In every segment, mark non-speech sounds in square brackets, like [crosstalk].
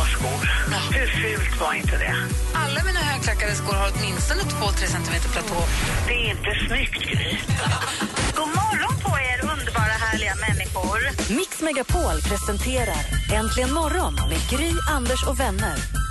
alltså platåskor, hur fult var inte det? Alla mina högklackade skor har åtminstone 2-3 centimeter platå. Det är inte snyggt, Gry. [laughs] God morgon på er, underbara härliga människor. Mix Megapol presenterar Äntligen morgon med Gry, Anders och vänner.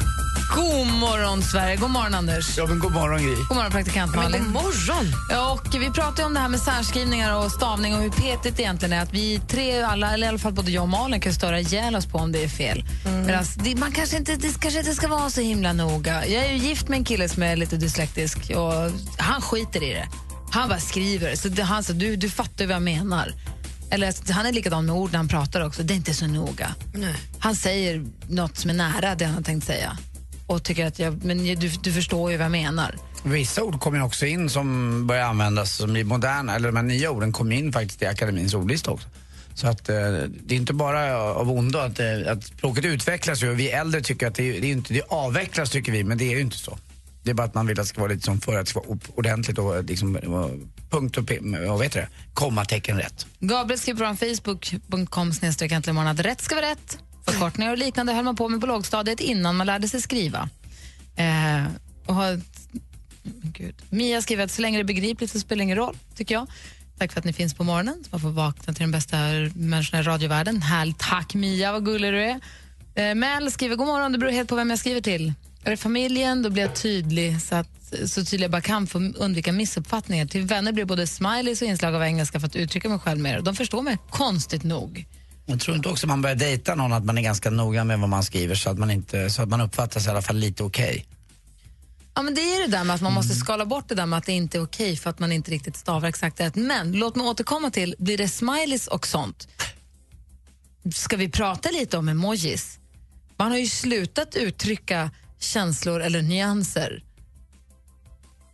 God morgon, Sverige. God morgon, Anders. Ja, men god morgon, Gry. God morgon, praktikant Malin. God morgon! Ja, och vi pratar ju om det här med särskrivningar och stavning och hur petigt det egentligen är. Att vi tre, alla, eller i alla fall både jag och Malin, kan störa ihjäl oss på om det är fel. Mm. Medan det, man kanske inte, det kanske inte ska vara så himla noga. Jag är ju gift med en kille som är lite dyslektisk och han skiter i det. Han bara skriver. Så det, han sa, du, du fattar ju vad jag menar. Eller, han är likadan med ord när han pratar också. Det är inte så noga. Nej. Han säger något som är nära det han har tänkt säga. Och tycker att jag, men du, du förstår ju vad jag menar. Vissa ord kommer ju också in som börjar användas som blir moderna, eller de här nya orden kommer in faktiskt i akademins ordlista också. Så att eh, det är inte bara av ondo att, eh, att språket utvecklas ju vi äldre tycker att det, det är inte, det avvecklas tycker vi, men det är ju inte så. Det är bara att man vill att det ska vara lite som förr, att det ska vara ordentligt och liksom, och punkt och, vet du, det, kommatecken rätt. Gabriel skriver på facebook.com snedstreck äntligen att rätt ska vara rätt. Förkortningar och liknande höll man på med på lågstadiet innan man lärde sig skriva. Eh, och har, Gud. Mia skriver att så länge det är begripligt så spelar det ingen roll, tycker jag. Tack för att ni finns på morgonen, så man får vakna till den bästa människorna i radiovärlden. Härligt, tack Mia, vad gullig du är. Eh, Mel skriver, god morgon, det beror helt på vem jag skriver till. Är det familjen, då blir jag tydlig så, att, så tydlig jag bara kan för att undvika missuppfattningar. Till vänner blir det både smileys och inslag av engelska för att uttrycka mig själv mer. De förstår mig konstigt nog. Jag tror inte också man börjar dejta någon att man är ganska noga med vad man skriver så att man, inte, så att man uppfattas i alla fall lite okej. Ja, men det är det där med att man måste skala bort det där med att det inte är okej för att man inte riktigt stavar exakt rätt. Men låt mig återkomma till, blir det smileys och sånt? Ska vi prata lite om emojis? Man har ju slutat uttrycka känslor eller nyanser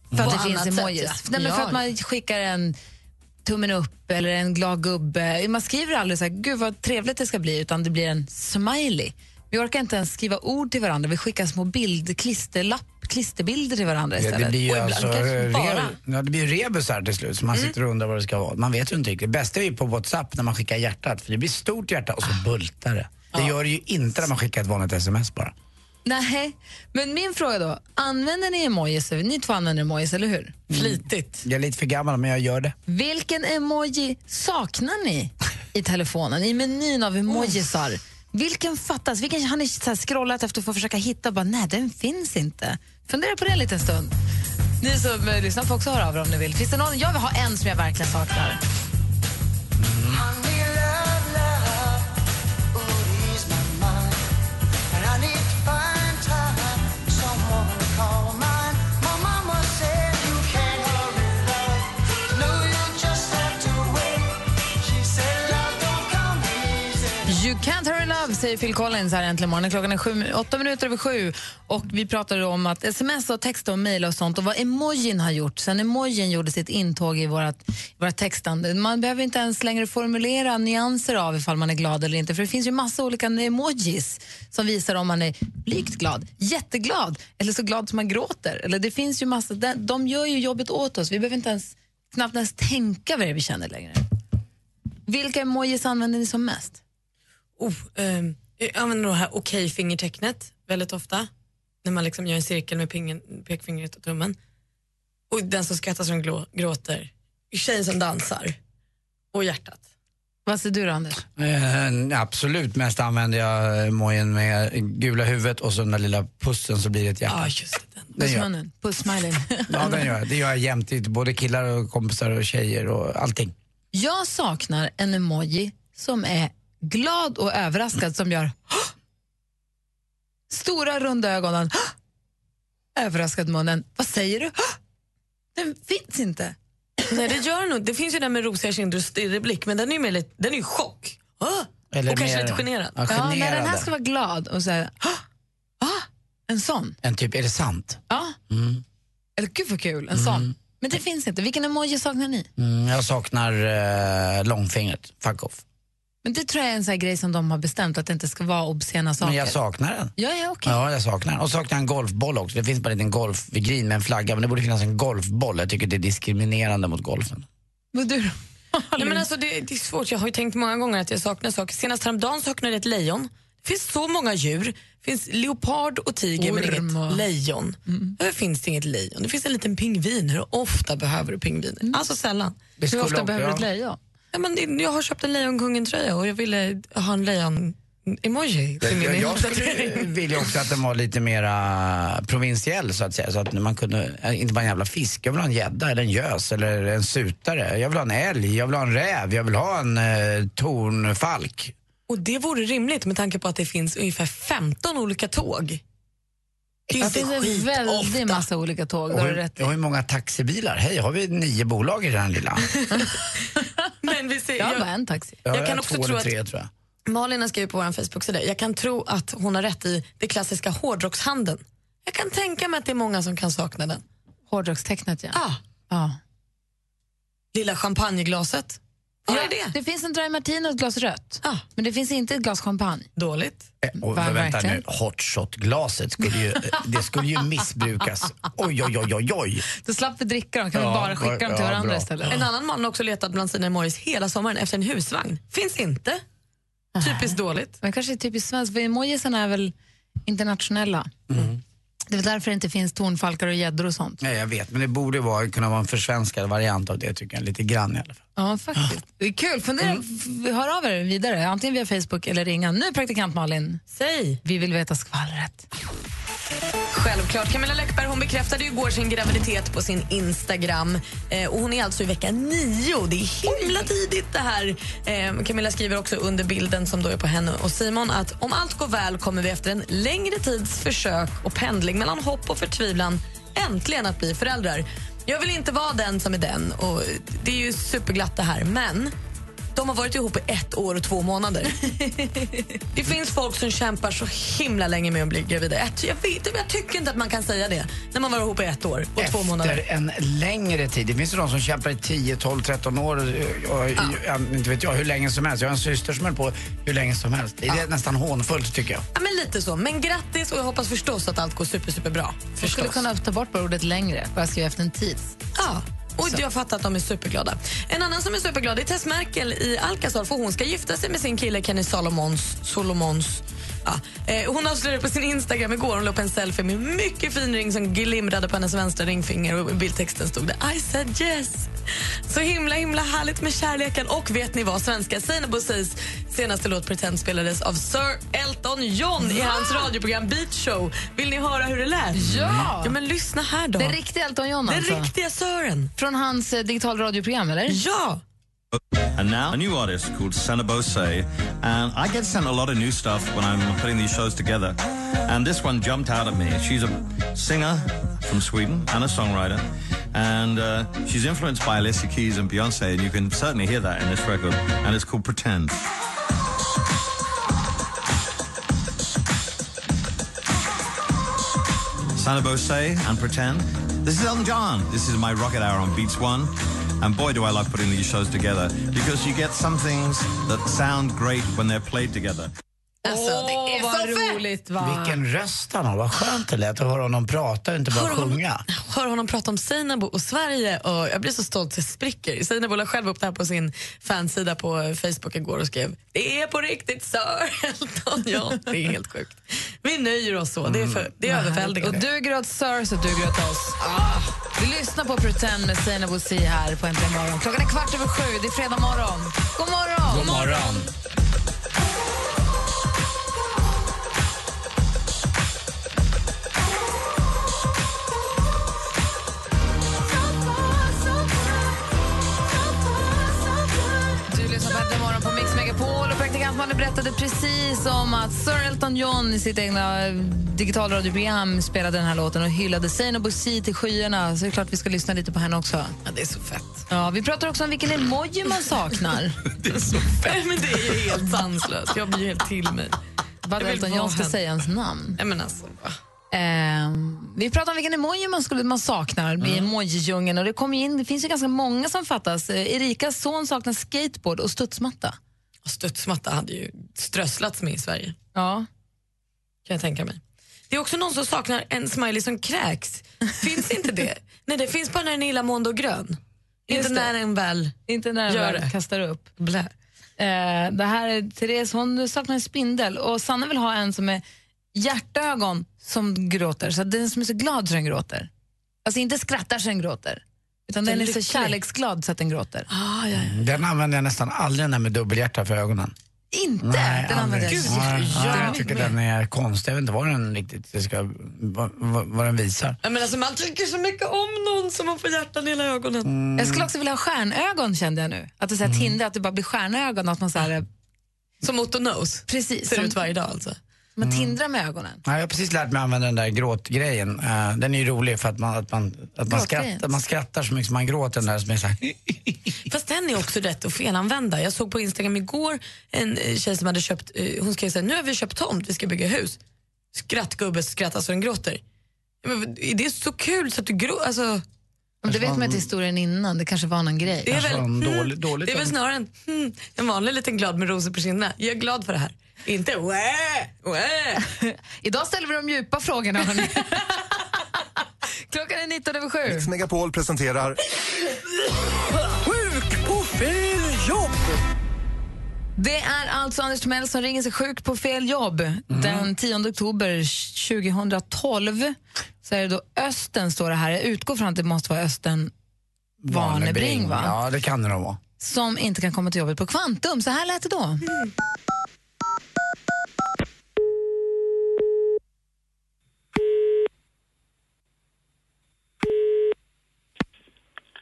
för att På det finns annat sätt, emojis. ja. Nej, men för att man skickar en tummen upp eller en glad gubbe. Man skriver aldrig så här, gud vad trevligt det ska bli, utan det blir en smiley. Vi orkar inte ens skriva ord till varandra, vi skickar små bild, klisterlapp, klisterbilder till varandra Ja, istället. det blir ju Och ibland alltså, re, bara. ja, det blir rebusar till slut, så man sitter och undrar vad det ska vara. Man vet ju inte riktigt. Det bästa är ju på WhatsApp när man skickar hjärtat, för det blir stort hjärta och så bultar det. Det gör det ju inte när man skickar ett vanligt sms bara. Nej, men min fråga då, använder ni emojis? Ni två använder emojis, eller hur? Flitigt. Jag är lite för gammal men jag gör det. Vilken emoji saknar ni i telefonen, i menyn av emojisar? Vilken fattas? Vilken har ni så här scrollat efter för att försöka hitta? Bara, nej, den finns inte. Fundera på det en liten stund. Ni som eh, lyssnar får också höra av er om ni vill. Finns det någon? Jag vill ha en som jag verkligen saknar. You can't hurry love, säger Phil Collins här äntligen morgonen. Klockan är sju, åtta minuter över sju och vi pratade om att sms och text och mejl och sånt och vad emojin har gjort sen emojin gjorde sitt intåg i vårt våra textande. Man behöver inte ens längre formulera nyanser av ifall man är glad eller inte för det finns ju massa olika emojis som visar om man är blygt glad, jätteglad eller så glad som man gråter. Eller det finns ju massa, de, de gör ju jobbet åt oss. Vi behöver inte ens, knappt ens tänka vad det är vi känner längre. Vilka emojis använder ni som mest? Oh, ehm, jag använder det här okej-fingertecknet väldigt ofta. När man liksom gör en cirkel med pingen, pekfingret och tummen. Och den som skrattar som glå, gråter. Tjejen som dansar. Och hjärtat. Vad säger du då, Anders? Eh, absolut mest använder jag emojin med gula huvudet och så den där lilla pussen så blir det ett hjärta. Ja, just det. Den. Pussmunnen, [laughs] ja, den gör jag. Det gör jag jämt, både killar och kompisar och tjejer och allting. Jag saknar en emoji som är glad och överraskad som gör [gasps] stora runda ögonen, [gasps] överraskad munnen. Vad säger du? [gasps] Den finns inte. [clears throat] Nej, det gör nog. Det finns ju den med rosiga kinder och stirrig blick, men den är ju mer lite, den är ju chock. Ah! Eller och kanske mer- lite generad. Ja, Ja, när den här ska vara glad och säga En sån? En typ, är det sant? Ja. Eller gud vad kul, en sån. Men det finns inte. Vilken emoji saknar ni? Mm, jag saknar eh, långfingret, fuck off. Men det tror jag är en sån här grej som de har bestämt, att det inte ska vara obscena saker. Men jag saknar den. Ja, ja, okej. Ja, jag saknar den. Och saknar jag en golfboll också. Det finns bara en liten golf vid green med en flagga, men det borde finnas en golfboll. Jag tycker det är diskriminerande mot golfen. Men du? Nej, men alltså, det, det är svårt. Jag har ju tänkt många gånger att jag saknar saker. Senast häromdagen saknade jag ett lejon. Det finns så många djur. Det finns leopard och tiger men Orm inget lejon. Finns det inget lejon? Det finns en liten pingvin. Hur ofta behöver du pingviner? Alltså sällan. Hur ofta behöver du ett lejon? Ja, men jag har köpt en Lejonkungen-tröja och jag ville ha en lejon-emoji till min Jag, skulle vilja också att den var lite mera provinsiell så att säga. Så att man kunde, eh, inte bara en jävla fisk, jag vill ha en gädda eller en gös eller en sutare. Jag vill ha en älg, jag vill ha en räv, jag vill ha en eh, tornfalk. Och det vore rimligt med tanke på att det finns ungefär 15 olika tåg. Det finns en väldig massa olika tåg. Och hur, och hur många taxibilar? Hej, har vi nio bolag i den lilla? [laughs] Men vi ser, Jag har jag, bara en taxi. Ja, Jag kan har också två tro eller att- tre, tror jag. Malin har skrivit på vår Facebook-sida. Jag kan tro att hon har rätt i det klassiska hårdrockshandeln. Jag kan tänka mig att det är många som kan sakna den. Hårdrockstecknet, ja. Ah, ja. lilla champagneglaset. Var ja. det? Det finns en dry martini och ett glas rött. Ah. Men det finns inte ett glas champagne. Dåligt. Eh, Och Va, vänta verkligen? nu, hot shot-glaset skulle ju, det skulle ju missbrukas. Oj, oj, oj, oj, oj. Då slapp vi dricka dem, kan Ja, vi bara skicka dem till ja, varandra bra. istället. En annan man har också letat bland sina emojis hela sommaren efter en husvagn. Finns inte. Typiskt dåligt. Men kanske är typiskt svenskt, för emojisarna är väl internationella. Mm. Det är väl därför det inte finns tornfalkar och gäddor och sånt. Ja, jag vet, men det borde vara, kunna vara en försvenskad variant av det tycker jag, lite grann i alla fall. Ja, faktiskt. Det är kul. Fundera, f- hör av er vidare, antingen via Facebook eller ringa. Nu praktikant Malin, Säg. vi vill veta skvallret. Självklart. Camilla Läckberg hon bekräftade igår sin graviditet på sin Instagram. Eh, och hon är alltså i vecka nio. Det är himla tidigt det här. Eh, Camilla skriver också under bilden som då är på henne och Simon att om allt går väl kommer vi efter en längre tids försök och pendling mellan hopp och förtvivlan äntligen att bli föräldrar. Jag vill inte vara den som är den och det är ju superglatt det här men de har varit ihop i ett år och två månader. [laughs] Det finns folk som kämpar så himla länge med att bli gravida. Jag, vet, jag tycker inte att man kan säga det när man var ihop i ett år och två månader. Efter en längre tid. Det finns ju de som kämpar i 10, 12, 13 år. Och, och, ja, inte vet jag hur länge som helst. Jag har en syster som höll på hur länge som helst. Det är nästan hånfullt tycker jag. Ja, men lite så. Men grattis och jag hoppas förstås att allt går super, super bra. Jag skulle kunna ta bort bara ordet längre, bara skriva efter en tid. Ja. Och jag fattar att de är superglada. En annan som är superglad är Tess Merkel i Alcazar för hon ska gifta sig med sin kille Kenny Solomons. Solomons. Ja. Eh, hon avslöjade på sin Instagram igår hon la upp en selfie med en mycket fin ring som glimrade på hennes vänstra ringfinger och i bildtexten stod det I said yes. Så himla himla härligt med kärleken. Och vet ni vad? Svenska Seinabo Bossis senaste låt Pretend spelades av Sir Elton John i hans radioprogram Beat Show. Vill ni höra hur det lät? Ja! Ja men lyssna här då. Det är riktiga Elton John Den alltså. riktiga Sören. Från hans eh, digitalradioprogram, eller? Ja! And now, a new artist called Sana Bose. And I get sent a lot of new stuff when I'm putting these shows together. And this one jumped out at me. She's a singer from Sweden and a songwriter. And uh, she's influenced by Alicia Keys and Beyonce. And you can certainly hear that in this record. And it's called Pretend. Sana Bose and Pretend. This is Elton John. This is my Rocket Hour on Beats One. And boy, do I love putting these shows together because you get some things that sound great when they're played together. Alltså, det är Åh, så vad fett! roligt, va? Vilken röst han har. Vad skönt det lät att höra honom prata och inte bara Hör honom, sjunga. hör honom prata om Seinabo och Sverige och jag blir så stolt så jag spricker. Seinabo la själv upp det här på sin fansida på Facebook igår och skrev Det är på riktigt Sir [laughs] Elton John. Det är helt sjukt. Vi nöjer oss så. Det är, för, det är Och överväldigande. du gröt Sir så du gröt oss. Ah. Lyssna lyssnar på Pretend med Seinabo Bosi här på Äntligen morgon. Klockan är kvart över sju, det är fredag morgon. God morgon! God morgon. Praktikantmannen berättade precis om att Sir Elton John i sitt egna digitalradioprogram spelade den här låten och hyllade Seinabo Bosi till skyarna. Så det är klart vi ska lyssna lite på henne också. Ja, det är så fett. Ja, vi pratar också om vilken emoji man saknar. [laughs] Nej, men det är ju helt sanslöst. Jag blir helt till mig. Vad vill Elton John ska säga ens namn. Nej, men alltså? Eh, vi pratade om vilken emoji man, skulle, man saknar Mm. i emoji-djungeln och det kom ju in, det finns ju ganska många som fattas. Eh, Erikas son saknar skateboard och studsmatta. Studsmatta hade ju strösslats med i Sverige. Ja. Kan jag tänka mig. Det är också någon som saknar en smiley som kräks. Finns inte det? [laughs] Nej, det finns bara när den är illamående och grön. Inte Just när den väl... Inte när den väl kastar upp. Blä. Eh, det här är Therese, hon saknar en spindel och Sanna vill ha en som är hjärtögon som gråter, så den som är så glad så den gråter. Alltså inte skrattar så den gråter, utan Den den är lycklig. så kärleksglad så att den gråter. Ah, ja, ja. Den använder jag nästan aldrig den där med dubbelhjärta för ögonen. Inte! den använder jag. Nej, jättemycket. nej, jag tycker den är konstig. Jag vet inte vad den riktigt det ska, vad, vad, vad den visar. Ja, Men alltså, man tycker så mycket om någon som man får hjärtan i hela ögonen. Mm. Jag skulle också vilja ha stjärnögon kände jag nu. Att det är så här Tinder, att det bara blir stjärnögon. Att man så här, Som Otto Knows. precis, Ser som, ut varje dag alltså. Man tindrar med ögonen. Ja, jag har precis lärt mig använda den där gråtgrejen. Eh, den är ju rolig för att man, att man, att man, skrattar, man skrattar så mycket som man gråter. Den där som är så här. [laughs] Fast den är också rätt att felanvända. Jag såg på Instagram igår en eh, tjej som hade köpt, eh, hon skrev så här, nu har vi köpt tomt, vi ska bygga hus. Skrattgubbe skrattar så den gråter. Men, det är så kul så att du gråter. Alltså, Men det vet man inte historien innan, det kanske var någon grej. det är väl, mm, dålig- dåligt det är väl snarare en, hmm, en vanlig liten glad med rosor på kinderna. Jag är glad för det här. Inte wä, wä. [laughs] Idag ställer vi de djupa frågorna. [laughs] Klockan är 19 över sju. Mix Megapol presenterar Sjuk på fel jobb! Det är alltså Anders Timell som ringer sig sjuk på fel jobb. Den 10 oktober 2012 så är det då Östen, står det här. Jag utgår från att det måste vara Östen Warnerbring, va? Ja, det kan det nog vara. som inte kan komma till jobbet på Kvantum. Så här lät det då.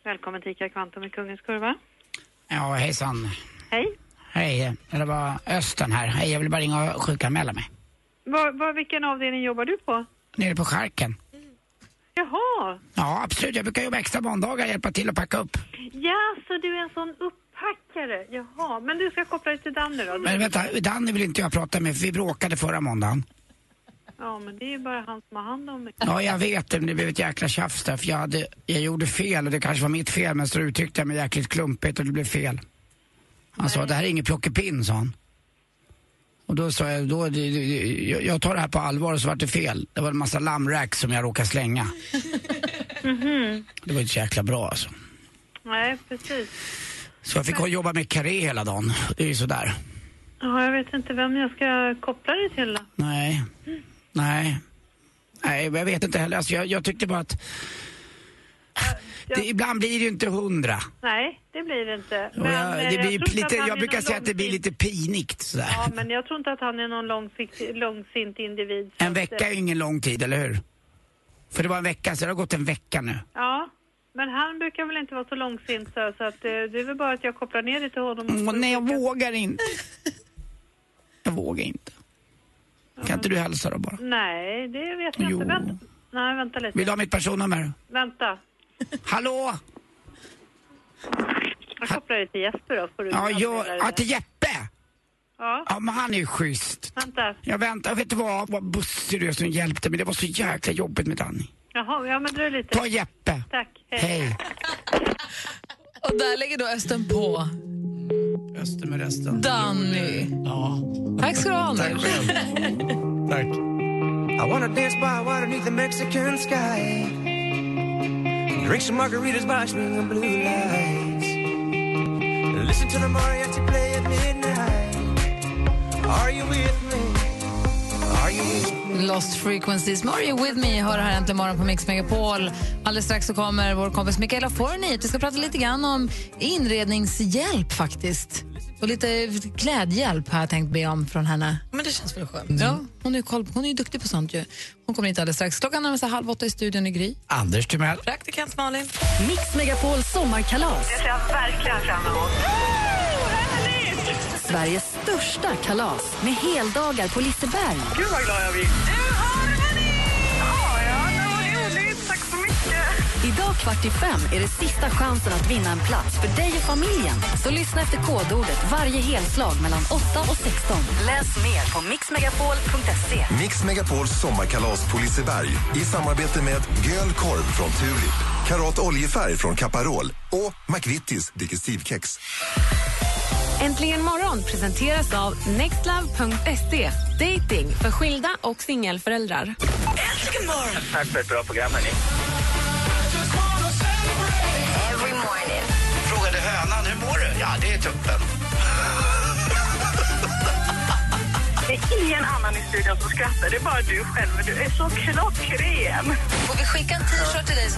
Välkommen till ICA Kvantum i Kungens Kurva. Ja, hejsan. Hej. Hej, det var Östen här. Hej, jag vill bara ringa och sjukanmäla mig. Var, var, vilken avdelning jobbar du på? Nere på Charken. Jaha. Ja, absolut. Jag brukar jobba extra måndagar, hjälpa till att packa upp. Ja, så du är en sån upppackare. Jaha. Men du ska koppla dig till Danny då? Men vänta, Danny vill inte jag prata med för vi bråkade förra måndagen. Ja, men det är ju bara han som har hand om mig. Ja, jag vet det, men det blev ett jäkla tjafs där för jag, hade, jag gjorde fel och det kanske var mitt fel men så uttryckte jag mig jäkligt klumpigt och det blev fel. Han sa, det här är inget plockepinn, sa han. Och då sa jag, då, det, det, jag- tar det här på allvar och så var det fel. Det var en massa lammrack som jag råkade slänga. Det var inte så jäkla bra alltså. Nej, precis. Så jag fick jobba med karé hela dagen. Det är ju sådär. Ja, jag vet inte vem jag ska koppla dig till då. Nej. Nej. Nej, jag vet inte heller. Alltså, jag, jag tyckte bara att... Det, ibland blir det ju inte hundra. Nej, det blir det inte. Och jag, eh, det blir tror inte lite, att jag brukar säga att det blir lite pinigt sådär. Ja, men jag tror inte att han är någon långsint, långsint individ. En att, vecka eh, är ju ingen lång tid, eller hur? För det var en vecka, så det har gått en vecka nu. Ja, men han brukar väl inte vara så långsint så, så att eh, det är väl bara att jag kopplar ner dig till honom. Åh, nej, jag vågar inte. Jag vågar inte. Kan inte du hälsa då bara? Nej, det vet jag Jo. inte. Vänta. Nej, vänta lite. Vill du ha mitt personnummer? Vänta. Hallå? Jag kopplar dig till Jesper då. Får du Ja, jag, ja, till Jeppe? Ja, Ja, men han är ju schysst. vänta. Jag väntar, vet du vad, vad bussig du är som hjälpte mig. Det var så jäkla jobbigt med Danny. Jaha, ja men dröj lite. Ta Jeppe. Tack. Hej. Hej. Och där lägger då Östen på Öster med resten. Danny. Ja. Tack ska du ha, Anders. Tack. I wanna dance by water beneath the Mexican sky. Drink some margaritas by swinging blue lights. Listen to the mariachi play at midnight. Are you with me? Are you with me? Lost Frequencies. You with me? Hör här äntligen morgon på Mix Megapol. Alldeles strax så kommer vår kompis Mikaela Forni hit. Vi ska prata lite grann om inredningshjälp faktiskt. Och lite klädhjälp har jag tänkt be om från henne. Men det känns väl skönt. Ja, hon är koll, hon är ju duktig på sånt ju. Hon kommer hit alldeles strax. Klockan sig halv åtta i studion i Gry. Anders Timell. Praktikant Malin. Mix Megapol sommarkalas. Det ser jag verkligen fram emot. Sveriges största kalas med heldagar på Liseberg. Gud vad glad jag blir. Du har vunnit! Ja, ja, det var roligt. Tack så mycket. Idag Idag kvart i fem är det sista chansen att vinna en plats för dig och familjen. Så lyssna efter kodordet varje helslag mellan 8 och 16. Läs mer på mixmegapol.se. Mix Megapols sommarkalas på Liseberg i samarbete med Göl Korv från Tulip, Karat Oljefärg från Caparol och McVittys Digestivkex. Äntligen morgon presenteras av nextlove.se. Dating för skilda och singelföräldrar. Äntligen morgon! Tack för ett bra program, hörni. Every morning. Frågade hönan, hur mår du? Ja, det är tuppen. Det är ingen annan i studion som skrattar, det är bara du själv. Du är så klockren. Får vi skicka en t-shirt till dig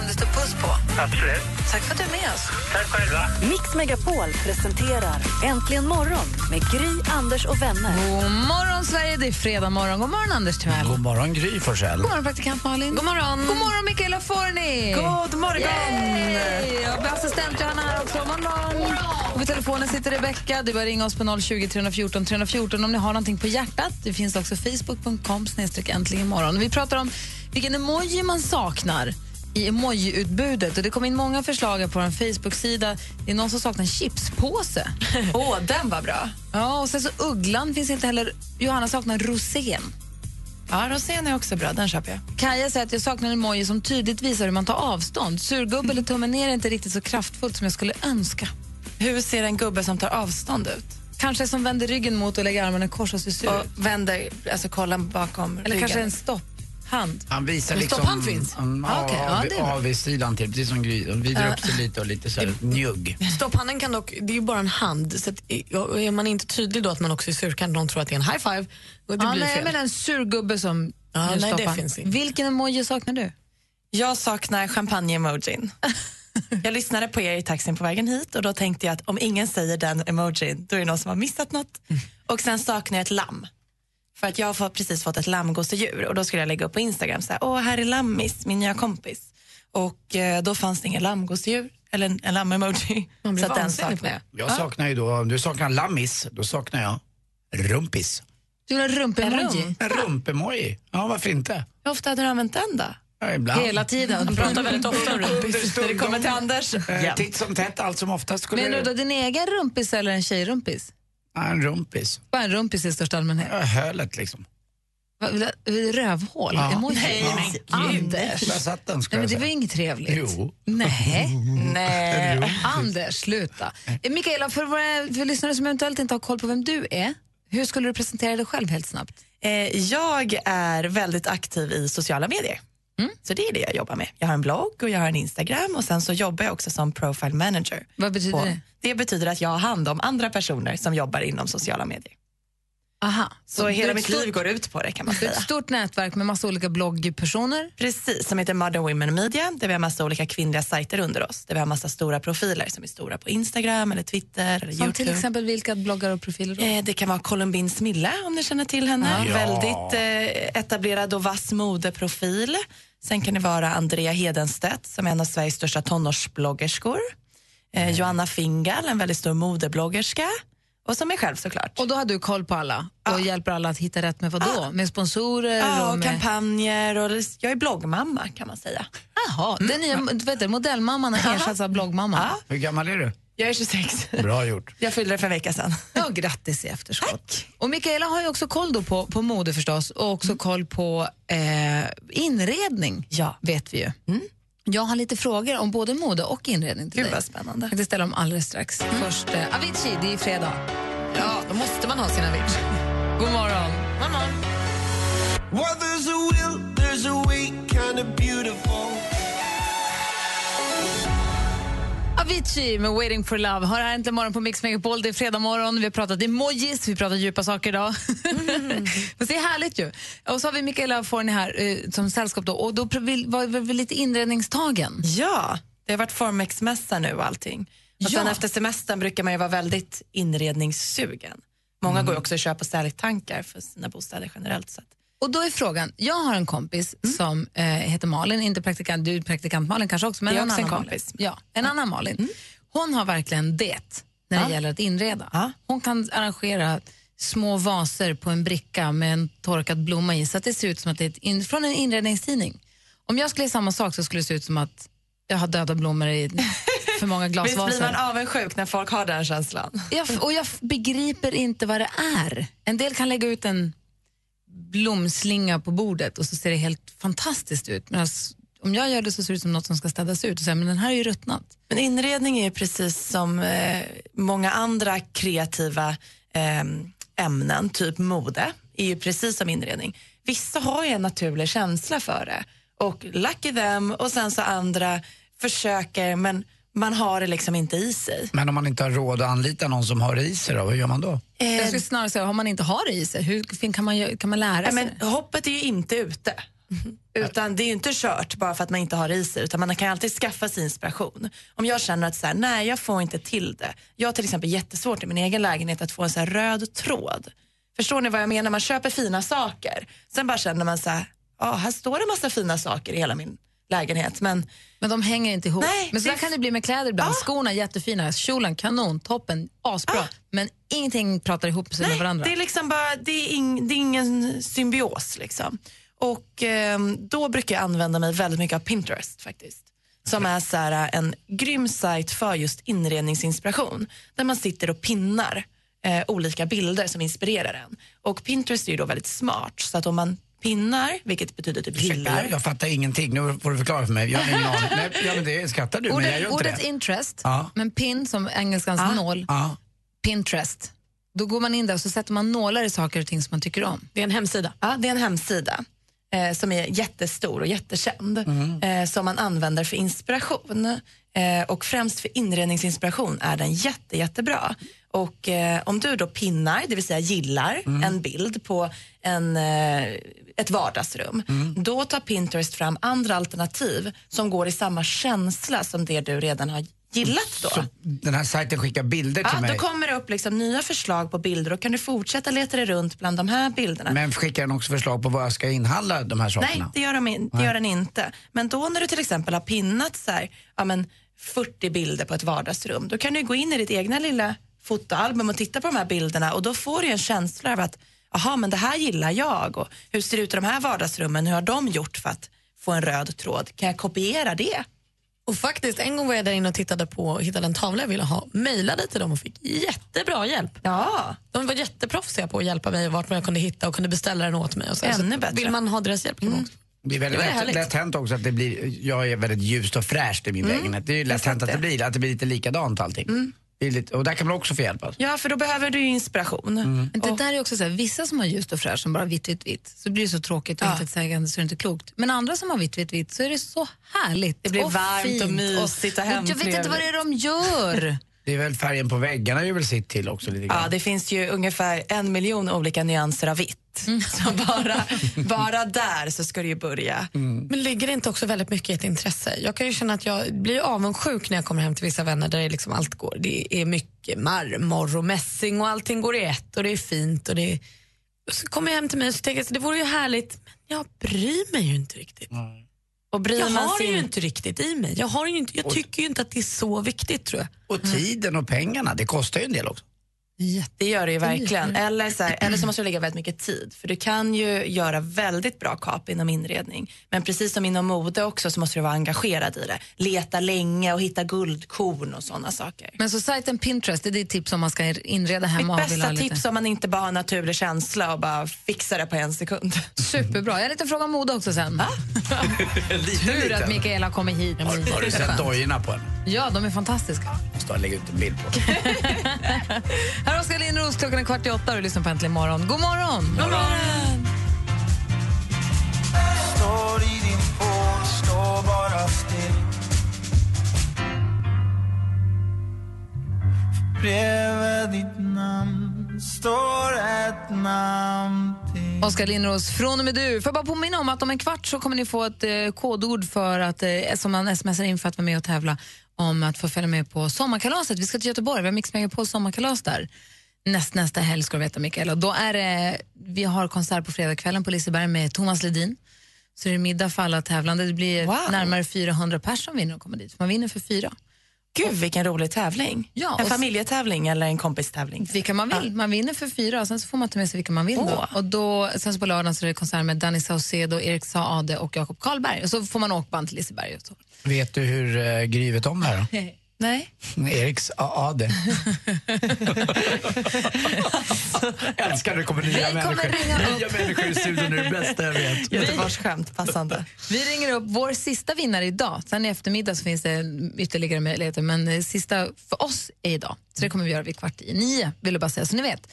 Absolut. Tack för att du är med oss. Tack själva. Mix Megapol presenterar Äntligen morgon med Gry, Anders och vänner. God morgon, Sverige. Det är fredag morgon. God morgon, Anders Timell. God morgon, Gry Forssell. God morgon, praktikant Malin. God morgon. God morgon, Mikaela Forni. God morgon. Yay! Och assistent Johanna här också. God morgon. Och vid telefonen sitter Rebecka. Du bör ringa oss på 020 314 314 om ni har någonting på hjärtat. Det finns också facebook.com äntligen imorgon. Vi pratar om vilken emoji man saknar i emoji-utbudet. Och det kom in många förslag på vår Facebook-sida. Det är någon som saknar en chipspåse. [laughs] Åh, den var bra. Ja, och sen så ugglan finns inte heller. Johanna saknar rosén. Ja, rosén är också bra. Den köper jag. Kaja säger att jag saknar en emoji som tydligt visar hur man tar avstånd. Surgubbe eller tummen ner är inte riktigt så kraftfullt som jag skulle önska. Hur ser en gubbe som tar avstånd ut? Kanske som vänder ryggen mot och lägger armarna i kors och ser sur Och ut. vänder, alltså kollar bakom Eller ryggen. kanske en stopphand. Han visar Men liksom... stopphand finns? Um, Ah, okej. Ja, det är bra. Avsidan till, precis som Gry. De vrider upp sig lite och lite så här njugg. Stopphanden kan dock, det är ju bara en hand. Så att, är man inte tydlig då att man också är sur kan någon tro att det är en high five. Och det Ja, blir nej, fel. men en surgubbe som gör nej, det finns inte. Vilken emoji saknar du? Jag saknar champagne-emojin. [laughs] Jag lyssnade på er i taxin på vägen hit och då tänkte jag att om ingen säger den emojin, då är det någon som har missat något. Och sen saknar jag ett lamm. För att jag har precis fått ett lammgosedjur och då skulle jag lägga upp på Instagram så här, åh här är Lammis, min nya kompis. Och eh, då fanns det ingen lammgosedjur, eller en, en lamm-emoji. Man blir Så att den saknar jag. Jag saknar ju då, om du saknar lammis, då saknar jag rumpis. Du vill ha rumpemoji? En rumpemoji. Ja, varför inte? Hur ofta hade du använt den då? Ja, ibland. Hela tiden. Han pratar väldigt ofta om rumpis. När det kommer till Anders? Eh, Titt som tätt, allt som oftast skulle... Menar du då din egen rumpis eller en tjejrumpis? En rumpis. Bara en rumpis i största allmänhet. Ja, hölet liksom. Va- Rövhål? Ja. Emoji? Nej, men Anders. Där satt den, ska Nej, men det var inget trevligt. Jo. Nej. [laughs] Nej. Anders, sluta. Eh, Mikaela, för våra för lyssnare som eventuellt inte har koll på vem du är, hur skulle du presentera dig själv helt snabbt? Eh, jag är väldigt aktiv i sociala medier. Så det är det jag jobbar med. Jag har en blogg och jag har en Instagram och sen så jobbar jag också som profile manager. Vad betyder det? Det betyder att jag har hand om andra personer som jobbar inom sociala medier. Aha. Så är hela mitt stort- liv går ut på det kan man säga. ett stort nätverk med massa olika bloggpersoner. Precis, som heter Modern Women Media där vi har massa olika kvinnliga sajter under oss. Där vi har massa stora profiler som är stora på Instagram eller Twitter eller Som Youtube. till exempel vilka bloggar och profiler då? Eh, Det kan vara Columbine Smille om ni känner till henne. Ja. Väldigt eh, etablerad och vass modeprofil. Sen kan det vara Andrea Hedenstedt som är en av Sveriges största tonårsbloggerskor. Eh, Joanna Fingal, en väldigt stor modebloggerska. Och som mig själv såklart. Och då har du koll på alla och hjälper alla att hitta rätt med vad då? Med sponsorer Ja, och och med... kampanjer och jag är bloggmamma kan man säga. Jaha, den nya vad heter det, modellmamman har ersatts av bloggmamman. Ja. Hur gammal är du? Jag är 26. Bra gjort. Jag fyllde det för en vecka sedan. Ja, grattis i efterskott. Och Mikaela har ju också koll då på, på mode förstås och också koll på eh, inredning, Ja. vet vi ju. Jag har lite frågor om både mode och inredning till Gud dig. vad spännande. Jag tänkte ställa dem alldeles strax. Först eh, Avicii, det är fredag. Ja, då måste man ha sina vitch. God morgon. Well, there's a will, there's a way, kind of beautiful. Avicii med Waiting for Love har här äntligen morgon på Mix Megapol. Det är fredag morgon. Vi har pratat emojis, vi har pratat djupa saker idag. [laughs] Men det är härligt ju. Och så har vi Mikaela Forni här eh, som sällskap då. Och då var vi lite inredningstagen. Ja, det har varit Formex-mässa nu och allting. Och sen Ja. efter semestern brukar man ju vara väldigt inredningssugen. Många går ju också och köper säljtankar för sina bostäder generellt sett. Och då är frågan, jag har en kompis som eh, heter Malin, inte praktikant, du är praktikant Malin kanske också, men Jag en annan en Malin. kompis. Ja, en annan Malin. Hon har verkligen det när det Ja. gäller att inreda. Ja. Hon kan arrangera små vaser på en bricka med en torkad blomma i så att det ser ut som att det är in, från en inredningstidning. Om jag skulle göra samma sak så skulle det se ut som att jag har döda blommor i [laughs] för många Visst blir man glasvaser. avundsjuk när folk har den känslan? Jag, och jag begriper inte vad det är. En del kan lägga ut en blomslinga på bordet och så ser det helt fantastiskt ut. Medan alltså, om jag gör det så ser det ut som något som ska städas ut. Och säga, men den här är ju ruttnat. Men inredning är precis som eh, många andra kreativa eh, ämnen, typ mode, är ju precis som inredning. Vissa har ju en naturlig känsla för det och lucky them och sen så andra försöker men man har det liksom inte i sig. Men om man inte har råd att anlita någon som har det i sig då, hur gör man då? Jag skulle snarare säga, om man inte har det i sig, hur kan man, kan man lära sig? men hoppet är ju inte ute. Utan det är ju inte kört bara för att man inte har det i sig utan man kan alltid skaffa sig inspiration. Om jag känner att så här, nej jag får inte till det. Jag har till exempel jättesvårt i min egen lägenhet att få en så här röd tråd. Förstår ni vad jag menar? Man köper fina saker. Sen bara känner man så här, ja här står det en massa fina saker i hela min lägenhet men Men de hänger inte ihop. Nej, men så det- kan det bli med kläder ibland. Skorna jättefina, kjolen kanon, toppen asbra. Men ingenting pratar ihop sig med varandra. Det är liksom bara, det är, ing, det är ingen symbios liksom. Och ehm, då brukar jag använda mig väldigt mycket av Pinterest faktiskt. Som är så här, en grym sajt för just inredningsinspiration. Där man sitter och pinnar eh, olika bilder som inspirerar en. Och Pinterest är ju då väldigt smart. Så att om man pinnar, vilket betyder typ Ursäkta, gillar. jag, fattar ingenting. Nu får du förklara för mig. Jag har ingen aning. [laughs] Nej, ja, men det skrattar du, men jag gör Ordet, inte ordet det. interest, Ja. men pin som engelskans nål, Ja. Pinterest. Då går man in där och så sätter man nålar i saker och ting som man tycker om. Det är en hemsida. Ja, det är en hemsida eh, som är jättestor och jättekänd eh, som man använder för inspiration. Eh, och främst för inredningsinspiration är den jätte, jättebra. Och eh, om du då pinnar, det vill säga gillar en bild på en, eh, ett vardagsrum, då tar Pinterest fram andra alternativ som går i samma känsla som det du redan har gillat då. Så den här sajten skickar bilder till Ja, mig. då kommer det upp liksom nya förslag på bilder och kan du fortsätta leta dig runt bland de här bilderna. Men skickar den också förslag på vad jag ska inhandla de här sakerna? Nej, det gör, de in, det gör den inte. Men då när du till exempel har pinnat så här, ja, men 40 bilder på ett vardagsrum, då kan du gå in i ditt egna lilla fotoalbum och titta på de här bilderna och då får du en känsla av att aha, men det här gillar jag och hur ser det ut i de här vardagsrummen, hur har de gjort för att få en röd tråd? Kan jag kopiera det? Och faktiskt, en gång var jag där inne och tittade på hittade en tavla jag ville ha. Mejlade till dem och fick jättebra hjälp. Ja. De var jätteproffsiga på att hjälpa mig och vart jag kunde hitta och kunde beställa den åt mig. Och så. Ännu så bättre. Vill man ha deras hjälp kan man också. Det är väldigt Det lätt, lätt hänt också att det blir, jag är väldigt ljust och fräscht i min Mm. lägenhet. Det är ju lätt hänt att det blir, att det blir lite likadant allting. Mm. Lite, och där kan man också få hjälp. Alltså. Ja, för då behöver du inspiration. Men det där är också så här, vissa som har ljust och fräscht som bara vitt, vitt, vitt, så blir det så tråkigt och Ja. intetsägande så är det inte klokt. Men andra som har vitt, vitt, vitt så är det så härligt Det blir och varmt och fint mysigt och Jag vet inte vad det är de gör. [laughs] Det är väl färgen på väggarna gör väl sitt till också lite grann. Ja, det finns ju ungefär en miljon olika nyanser av vitt. [laughs] Så bara, bara där så ska det ju börja. Men ligger det inte också väldigt mycket i ett intresse? Jag kan ju känna att jag blir avundsjuk när jag kommer hem till vissa vänner där det liksom allt går. Det är mycket marmor och mässing och allting går i ett och det är fint. Och det är... och så kommer jag hem till mig och så tänker jag så det vore ju härligt men jag bryr mig ju inte riktigt. Och bryr jag man har det ju in- inte riktigt i mig. Jag, har ju inte, jag tycker ju inte att det är så viktigt tror jag. Och tiden och pengarna, det kostar ju en del också. Det gör det ju verkligen. Eller så, här, eller så måste du lägga väldigt mycket tid. För du kan ju göra väldigt bra kap inom inredning. Men precis som inom mode också så måste du vara engagerad i det. Leta länge och hitta guldkorn och sådana saker. Men så sajten Pinterest, det är ditt tips om man ska inreda Mitt hemma ha bästa lite. tips om man inte bara har naturlig känsla och bara fixar det på en sekund. Superbra. Jag har en liten fråga om mode också sen. [laughs] Tur att Mikaela kommer hit. Har, har du sett dojorna på henne? Ja, de är fantastiska. Måste jag lägga ut en bild på. [laughs] Här har Oskar Lindros, klockan är kvart i åtta och du lyssnar på Äntligen morgon. God morgon! God morgon! Står i din pool, står bara still Bredvid ditt namn står ett namn till Oskar Lindros, från och med du. Får jag bara påminna om att om en kvart så kommer ni få ett eh, kodord för att, eh, som man smsar in för att vara med och tävla om att få följa med på sommarkalaset. Vi ska till Göteborg, vi har Mix Megapols sommarkalas där. Näst, nästa helg ska du veta Mikael. Och då är det, vi har konsert på fredagskvällen på Liseberg med Thomas Ledin. Så är det middag för alla tävlande. Det blir Wow. närmare 400 personer som vinner och kommer dit. Man vinner för fyra. Gud, vilken rolig tävling. Ja, en familjetävling eller en kompistävling? Vilka man vill. Man vinner för fyra och sen så får man ta med sig vilka man vill. Då. Åh. Och då, sen så på lördagen så är det konsert med Danny Saucedo, Erik Saade och Jakob Karlberg. Och så får man åkband till Liseberg. Och så. Vet du hur uh, Gry vet om det här då? [laughs] Nej. Eriks AAD. [laughs] Älskar när det kommer nya Vi kommer människor. ringa upp. Nya människor i studion är det bästa jag vet. Göteborgsskämt, passande. Vi ringer upp vår sista vinnare idag. Sen i eftermiddag så finns det ytterligare möjligheter, men sista för oss är idag. Så det kommer vi göra vid kvart i nio, vill jag bara säga så ni vet.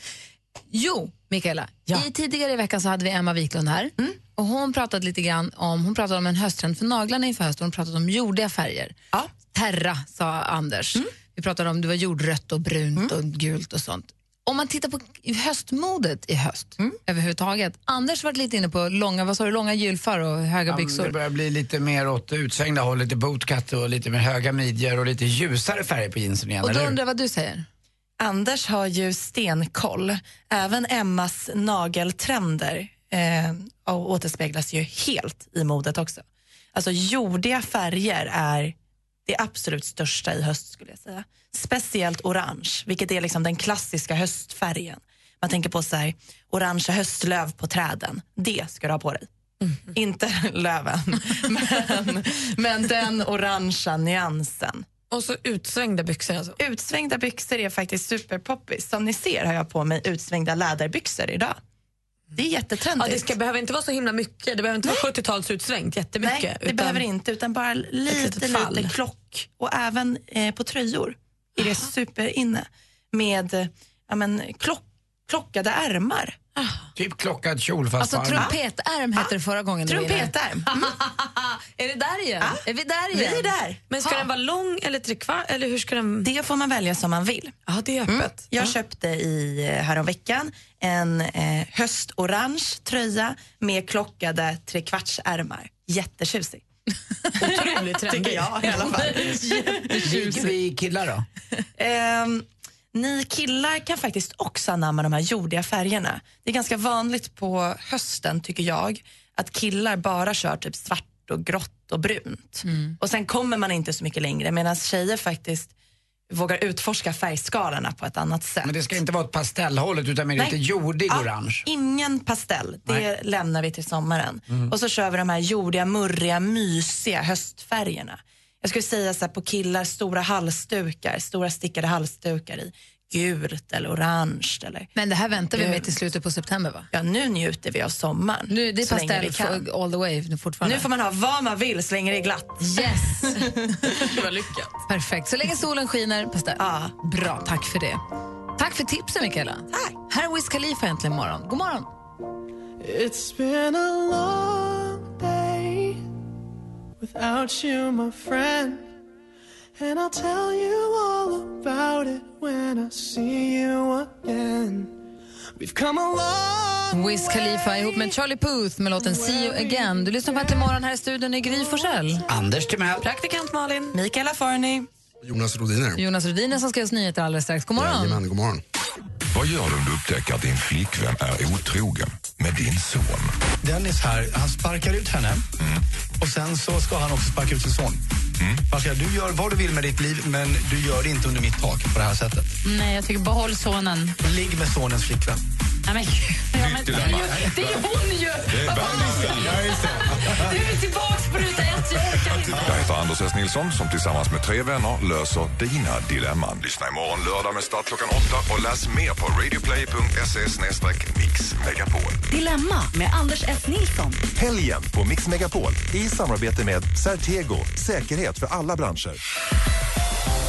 Jo, Mikaela, i tidigare i veckan så hade vi Emma Wiklund här och hon pratade lite grann om, hon pratade om en hösttrend för naglarna inför hösten, hon pratade om jordiga färger. Terra, sa Anders. Vi pratade om det var jordrött och brunt och gult och sånt. Om man tittar på höstmodet i höst överhuvudtaget. Anders var lite inne på långa, vad sa du, långa gylfar och höga Ja, byxor. det börjar bli lite mer åt det utsvängda hållet, lite bootcut och lite mer höga midjor och lite ljusare färger på jeansen igen, Och då undrar jag vad du säger. Anders har ju stenkoll. Även Emmas nageltrender eh, och återspeglas ju helt i modet också. Alltså jordiga färger är det absolut största i höst skulle jag säga. Speciellt orange, vilket är liksom den klassiska höstfärgen. Man tänker på så här, orangea höstlöv på träden. Det ska du ha på dig. Inte [laughs] löven, men, men den orangea nyansen. Och så utsvängda byxor alltså? Utsvängda byxor är faktiskt superpoppis. Som ni ser har jag på mig utsvängda läderbyxor idag. Det är Ja, jättetrendigt. det ska, behöver inte vara så himla mycket. Det behöver inte vara 70-talsutsvängt jättemycket. Nej, det utan- behöver inte, utan bara lite, lite klock. Och även eh, på tröjor är det superinne med eh, ja, men, klock, klockade ärmar. Typ klockad kjol fast Alltså på armen. trumpetärm hette det förra gången. du var inne. Trumpetärm. Mm. [laughs] Är det där igen? Är vi där Vi igen? är där. Men ska den vara lång eller trekvart? Eller hur ska den... Det får man välja som man vill. Ja, det är öppet. Jag Ja. köpte i eh, häromveckan en eh, höstorange tröja med klockade trekvartsärmar. Jättetjusig. [laughs] Otroligt trendigt. Tycker jag i alla fall. [laughs] Vi, vi killar då? Ehm, ni killar kan faktiskt också anamma de här jordiga färgerna. Det är ganska vanligt på hösten, tycker jag, att killar bara kör typ svart och grått och brunt. Och sen kommer man inte så mycket längre, medan tjejer faktiskt vågar utforska färgskalorna på ett annat sätt. Men det ska inte vara ett pastellhållet utan mer lite jordig Ja, orange. Ingen pastell, det Nej. lämnar vi till sommaren. Mm. Och så kör vi de här jordiga, murriga, mysiga höstfärgerna. Jag skulle säga så här, på killar, stora halsdukar, stora stickade halsdukar i gult eller orange. Eller Men det här väntar vi med Gult. till slutet på september va? Ja, nu njuter vi av sommaren. Nu, det är pastell all the way nu fortfarande. Nu får man ha vad man vill så länge det är glatt. Yes! [laughs] Det var lyckat. Perfekt. Så länge solen skiner, pastell. Ja. Bra, tack för det. Tack för tipsen Mikaela. Tack. Här är Wiz Khalifa äntligen morgon. God morgon. It's been a long without you, my friend. And I'll tell you all about it when I see you again. We've come a long Wiz Khalifa ihop med Charlie Puth med låten See you again. Du lyssnar på Äntligen morgon här i studion i Gry Forssell. Anders Timell. Praktikant Malin. Mikaela Forni. Jonas Rodiner. Jonas Rhodiner som ska ge oss nyheter alldeles strax. God morgon. Jajamän, god morgon. Vad gör du om du upptäcker att din flickvän är otrogen med din son? Dennis här, han sparkar ut henne och sen så ska han också sparka ut sin son. Han säger, du gör vad du vill med ditt liv men du gör det inte under mitt tak på det här sättet. Nej, jag tycker behåll sonen. Ligg med sonens flickvän. Nej, men, det, är ju, det är hon fan? Nu är vi tillbaka på ruta ett. Jag orkar inte. Jag heter Anders S. Nilsson som tillsammans med tre vänner löser dina dilemman. Lyssna imorgon lördag med start klockan åtta och läs mer på radioplay.se mixmegapol. Dilemma med Anders S. Nilsson. Helgen på Mix Megapol i samarbete med Certego, säkerhet för alla branscher.